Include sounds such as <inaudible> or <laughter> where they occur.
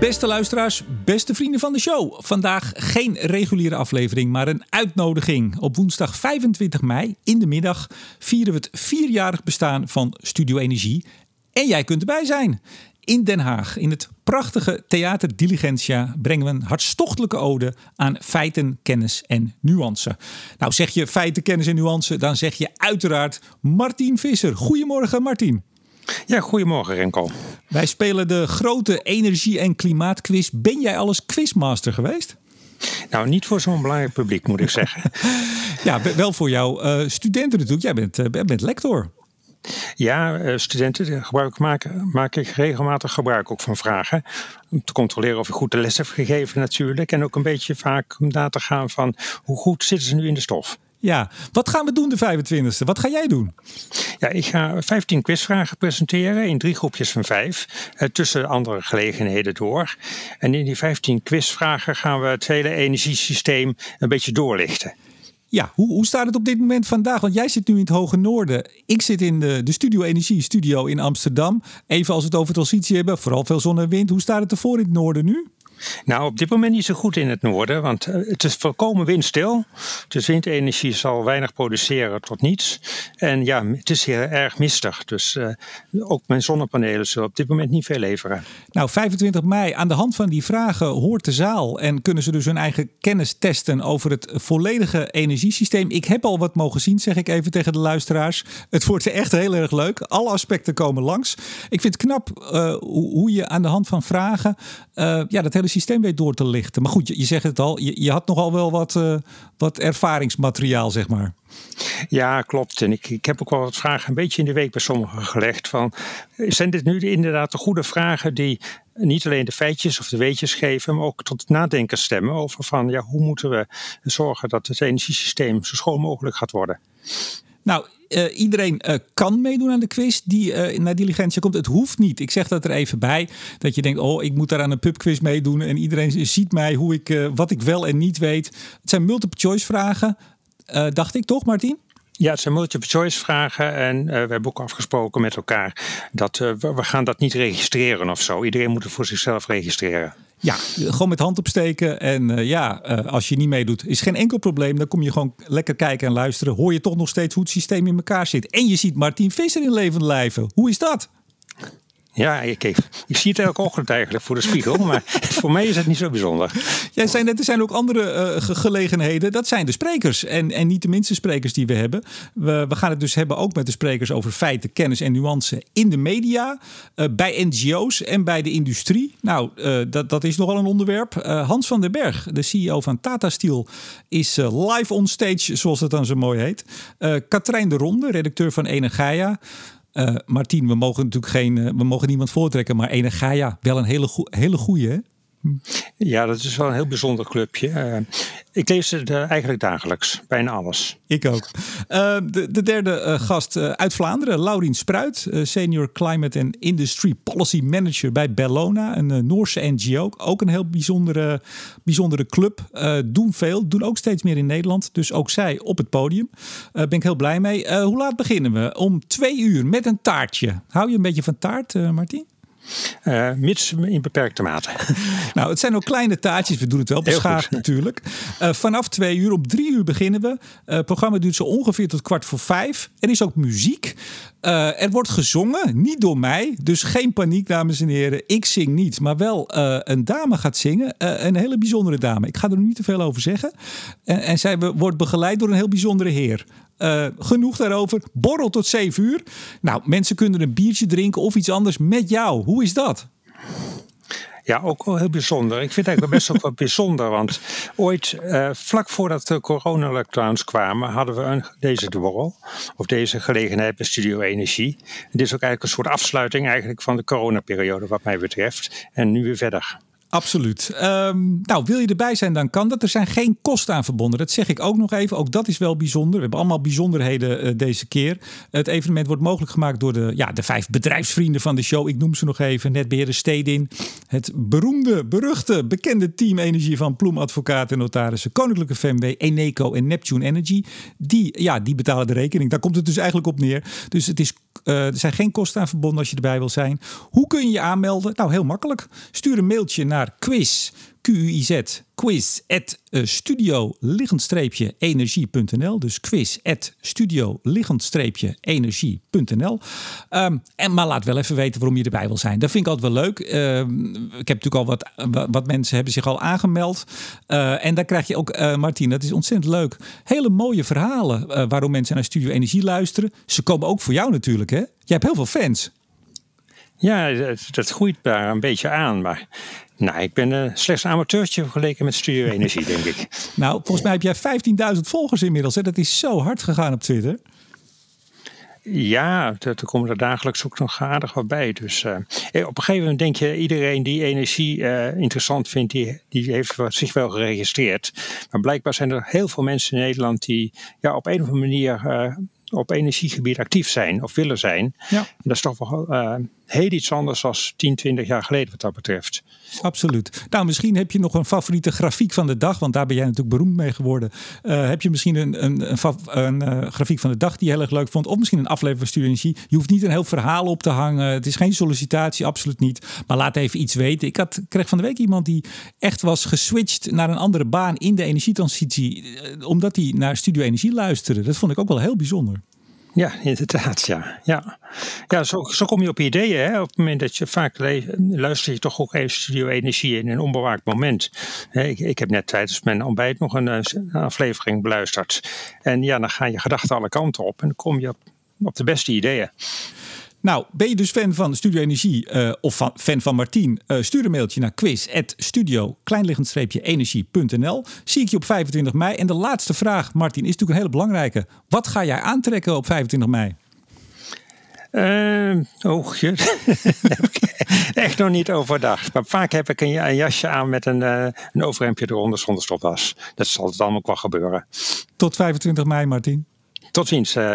Beste luisteraars, beste vrienden van de show. Vandaag geen reguliere aflevering, maar een uitnodiging. Op woensdag 25 mei in de middag vieren we het vierjarig bestaan van Studio Energie. En jij kunt erbij zijn. In Den Haag, in het prachtige Theater Diligentia, brengen we een hartstochtelijke ode aan feiten, kennis en nuance. Nou, zeg je feiten, kennis en nuance, dan zeg je uiteraard Martin Visser. Goedemorgen, Martin. Ja, goedemorgen Renko. Wij spelen de grote energie- en klimaatquiz. Ben jij alles quizmaster geweest? Nou, niet voor zo'n belangrijk publiek, moet ik zeggen. <laughs> ja, wel voor jouw uh, studenten natuurlijk. Jij bent, uh, bent lector. Ja, uh, studenten gebruik maken, maak ik regelmatig gebruik ook van vragen. Om te controleren of je goed de les hebt gegeven natuurlijk. En ook een beetje vaak om na te gaan van hoe goed zitten ze nu in de stof. Ja, wat gaan we doen de 25e? Wat ga jij doen? Ja, ik ga 15 quizvragen presenteren in drie groepjes van vijf. Eh, tussen andere gelegenheden door. En in die 15 quizvragen gaan we het hele energiesysteem een beetje doorlichten. Ja, hoe, hoe staat het op dit moment vandaag? Want jij zit nu in het hoge noorden. Ik zit in de, de Studio Energie Studio in Amsterdam. Even als we het over transitie hebben, vooral veel zon en wind. Hoe staat het ervoor in het noorden nu? Nou, op dit moment niet zo goed in het noorden, want eh, het is volkomen windstil. Dus windenergie zal weinig produceren tot niets. En ja, het is heel erg mistig. Dus uh, ook mijn zonnepanelen zullen op dit moment niet veel leveren. Nou, 25 mei, aan de hand van die vragen hoort de zaal en kunnen ze dus hun eigen kennis testen over het volledige energiesysteem. Ik heb al wat mogen zien, zeg ik even tegen de luisteraars. Het wordt echt heel erg leuk. Alle aspecten komen langs. Ik vind het knap uh, hoe je aan de hand van vragen ja, dat hele systeem weet door te lichten. Maar goed, je, je zegt het al, je, je had nogal wel wat, uh, wat ervaringsmateriaal, zeg maar. Ja, klopt. En ik, ik heb ook wel wat vragen een beetje in de week bij sommigen gelegd. Van, zijn dit nu inderdaad de goede vragen die niet alleen de feitjes of de weetjes geven, maar ook tot het nadenken stemmen over van ja, hoe moeten we zorgen dat het energiesysteem zo schoon mogelijk gaat worden. Nou, uh, iedereen uh, kan meedoen aan de quiz die uh, naar diligentie komt. Het hoeft niet. Ik zeg dat er even bij. Dat je denkt, oh, ik moet daar aan een pubquiz meedoen. En iedereen ziet mij hoe ik, wat ik wel en niet weet. Het zijn multiple choice vragen. dacht ik toch, Martin? Ja, het zijn multiple choice vragen en we hebben ook afgesproken met elkaar dat we, we gaan dat niet registreren of zo. Iedereen moet het voor zichzelf registreren. Ja, gewoon met hand opsteken. En uh, ja, uh, als je niet meedoet, is geen enkel probleem. Dan kom je gewoon lekker kijken en luisteren. Hoor je toch nog steeds hoe het systeem in elkaar zit. En je ziet Martin Visser in levende lijven. Hoe is dat? Ja, ik, ik, zie het elke ochtend eigenlijk voor de spiegel, <laughs> maar voor mij is het niet zo bijzonder. Jij zei net, er zijn ook andere uh, gelegenheden. Dat zijn de sprekers en, en niet de minste sprekers die we hebben. We, we gaan het dus hebben ook met de sprekers over feiten, kennis en nuance in de media, uh, bij NGO's en bij de industrie. Nou, uh, dat, dat is nogal een onderwerp. Hans van den Berg, de CEO van Tata Steel, is live on stage, zoals het dan zo mooi heet. Katrijn de Ronde, redacteur van Energia. Uh, we mogen natuurlijk geen, uh, we mogen niemand voortrekken, maar Energia, wel een hele, go hele goeie? Ja, dat is wel een heel bijzonder clubje. Ik lees het uh, eigenlijk dagelijks, bijna alles. Ik ook. Uh, de, de, derde gast uit Vlaanderen, Laurien Spruit, Senior Climate and Industry Policy Manager bij Bellona, een Noorse NGO. Ook een heel bijzondere, bijzondere club. doen veel, doen ook steeds meer in Nederland. Dus ook zij op het podium. ben ik heel blij mee. hoe laat beginnen we? Om twee uur met een taartje. Hou je een beetje van taart, Martien? Uh, mits in beperkte mate. <laughs> nou, het zijn ook kleine taartjes. We doen het wel beschaafd natuurlijk. Uh, vanaf twee uur, om drie uur beginnen we. Uh, het programma duurt zo ongeveer tot kwart voor vijf. Er is ook muziek. er wordt gezongen, niet door mij. Dus geen paniek, dames en heren. Ik zing niet, maar wel een dame gaat zingen. een hele bijzondere dame. Ik ga er niet te veel over zeggen. En, en zij wordt begeleid door een heel bijzondere heer. Uh, genoeg daarover. Borrel tot 7 uur. Nou, mensen kunnen een biertje drinken of iets anders met jou. Hoe is dat? Ja, ook wel heel bijzonder. Ik vind het eigenlijk best wel wat bijzonder. Want ooit, uh, vlak voordat de corona-lockdowns kwamen, hadden we een, deze borrel. Of deze gelegenheid bij Studio Energie. dit is ook eigenlijk een soort afsluiting eigenlijk van de coronaperiode wat mij betreft. En nu weer verder. Absoluut. Um, nou, wil je erbij zijn, dan kan dat. Er zijn geen kosten aan verbonden. Dat zeg ik ook nog even. Ook dat is wel bijzonder. We hebben allemaal bijzonderheden uh, deze keer. Het evenement wordt mogelijk gemaakt door de, ja, de vijf bedrijfsvrienden van de show. Ik noem ze nog even. Netbeheerder Stedin. Het beroemde, beruchte, bekende team energie van Ploem Advocaten en Notarissen. Koninklijke FMW, Eneco en Neptune Energy. Die, ja, die betalen de rekening. Daar komt het dus eigenlijk op neer. Dus het is, uh, er zijn geen kosten aan verbonden als je erbij wil zijn. Hoe kun je je aanmelden? Nou, heel makkelijk. Stuur een mailtje naar quiz, Q-U-I-Z, quiz at uh, studio energie.nl. Dus quiz at studio energie.nl. Um, en maar laat wel even weten waarom je erbij wil zijn. Dat vind ik altijd wel leuk. Um, ik heb natuurlijk al wat, wat mensen hebben zich al aangemeld. Uh, en dan krijg je ook, uh, Martien, dat is ontzettend leuk. Hele mooie verhalen waarom mensen naar Studio Energie luisteren. Ze komen ook voor jou natuurlijk, hè? Je hebt heel veel fans. Ja, dat, dat groeit daar een beetje aan. Maar nou, ik ben uh, slechts een amateurtje vergeleken met Studio Energie, denk ik. <laughs> Nou, volgens mij heb jij 15.000 volgers inmiddels. Hè? Dat is zo hard gegaan op Twitter. Ja, er komen er dagelijks ook nog aardig wat bij. Dus uh, op een gegeven moment denk je, iedereen die energie uh, interessant vindt, die, die heeft zich wel geregistreerd. Maar blijkbaar zijn er heel veel mensen in Nederland die ja, op een of andere manier op energiegebied actief zijn of willen zijn. Ja. Dat is toch wel heel iets anders dan 10, 20 jaar geleden wat dat betreft. Absoluut. Nou, misschien heb je nog een favoriete grafiek van de dag, want daar ben jij natuurlijk beroemd mee geworden. Uh, heb je misschien een, een, een, een uh, grafiek van de dag die je heel erg leuk vond, of misschien een aflevering van Energie. Je hoeft niet een heel verhaal op te hangen. Het is geen sollicitatie, absoluut niet. Maar laat even iets weten. Ik had, kreeg van de week iemand die echt was geswitcht naar een andere baan in de energietransitie, omdat hij naar Studio Energie luisterde. Dat vond ik ook wel heel bijzonder. Ja, inderdaad, ja. Ja, ja zo, zo kom je op ideeën. Hè? Op het moment dat je vaak luister je toch ook even Studio Energie in een onbewaakt moment. Ik, ik heb net tijdens mijn ontbijt nog een, een, aflevering beluisterd. En ja, dan gaan je gedachten alle kanten op en dan kom je op, op de beste ideeën. Nou, ben je dus fan van Studio Energie uh, of van, fan van Martien? Uh, stuur een mailtje naar quiz.studio energie.nl. Zie ik je op 25 mei. En de laatste vraag, Martien, is natuurlijk een hele belangrijke. Wat ga jij aantrekken op 25 mei? Uh, oh, <laughs> echt nog niet overdacht. Maar vaak heb ik een, jasje aan met een, uh, een overhemdje eronder zonder stopdas. Dat zal het allemaal wel gebeuren. Tot 25 mei, Martien. Tot ziens, uh.